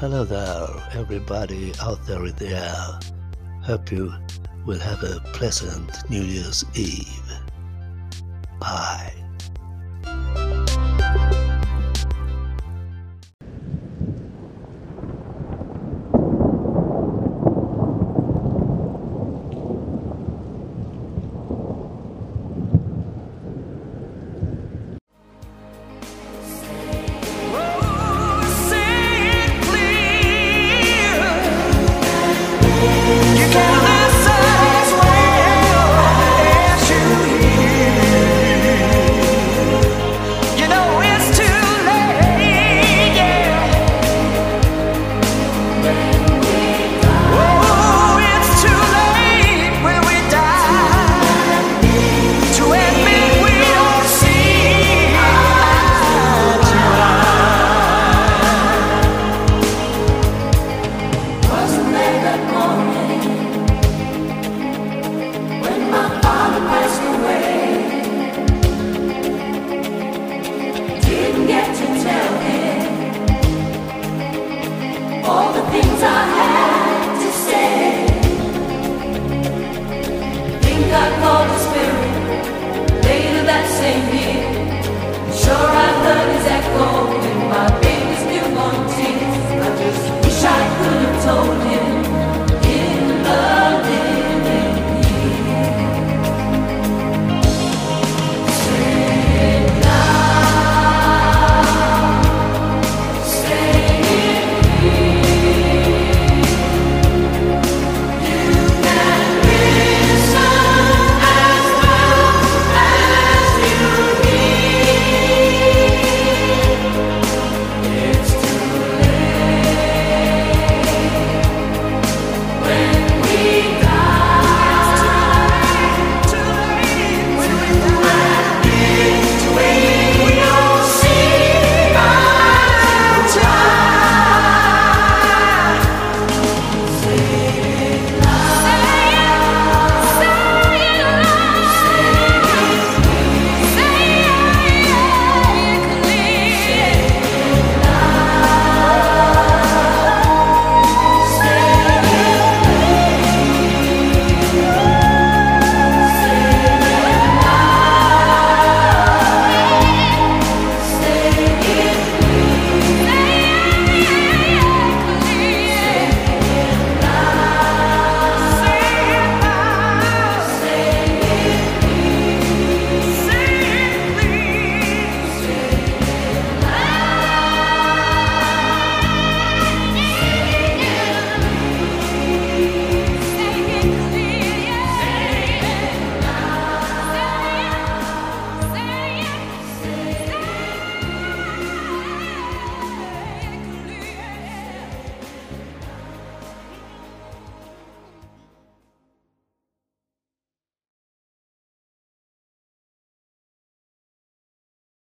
Hello there, everybody out there in the air. Hope you will have a pleasant New Year's Eve. God called the Spirit later that same year. Sure.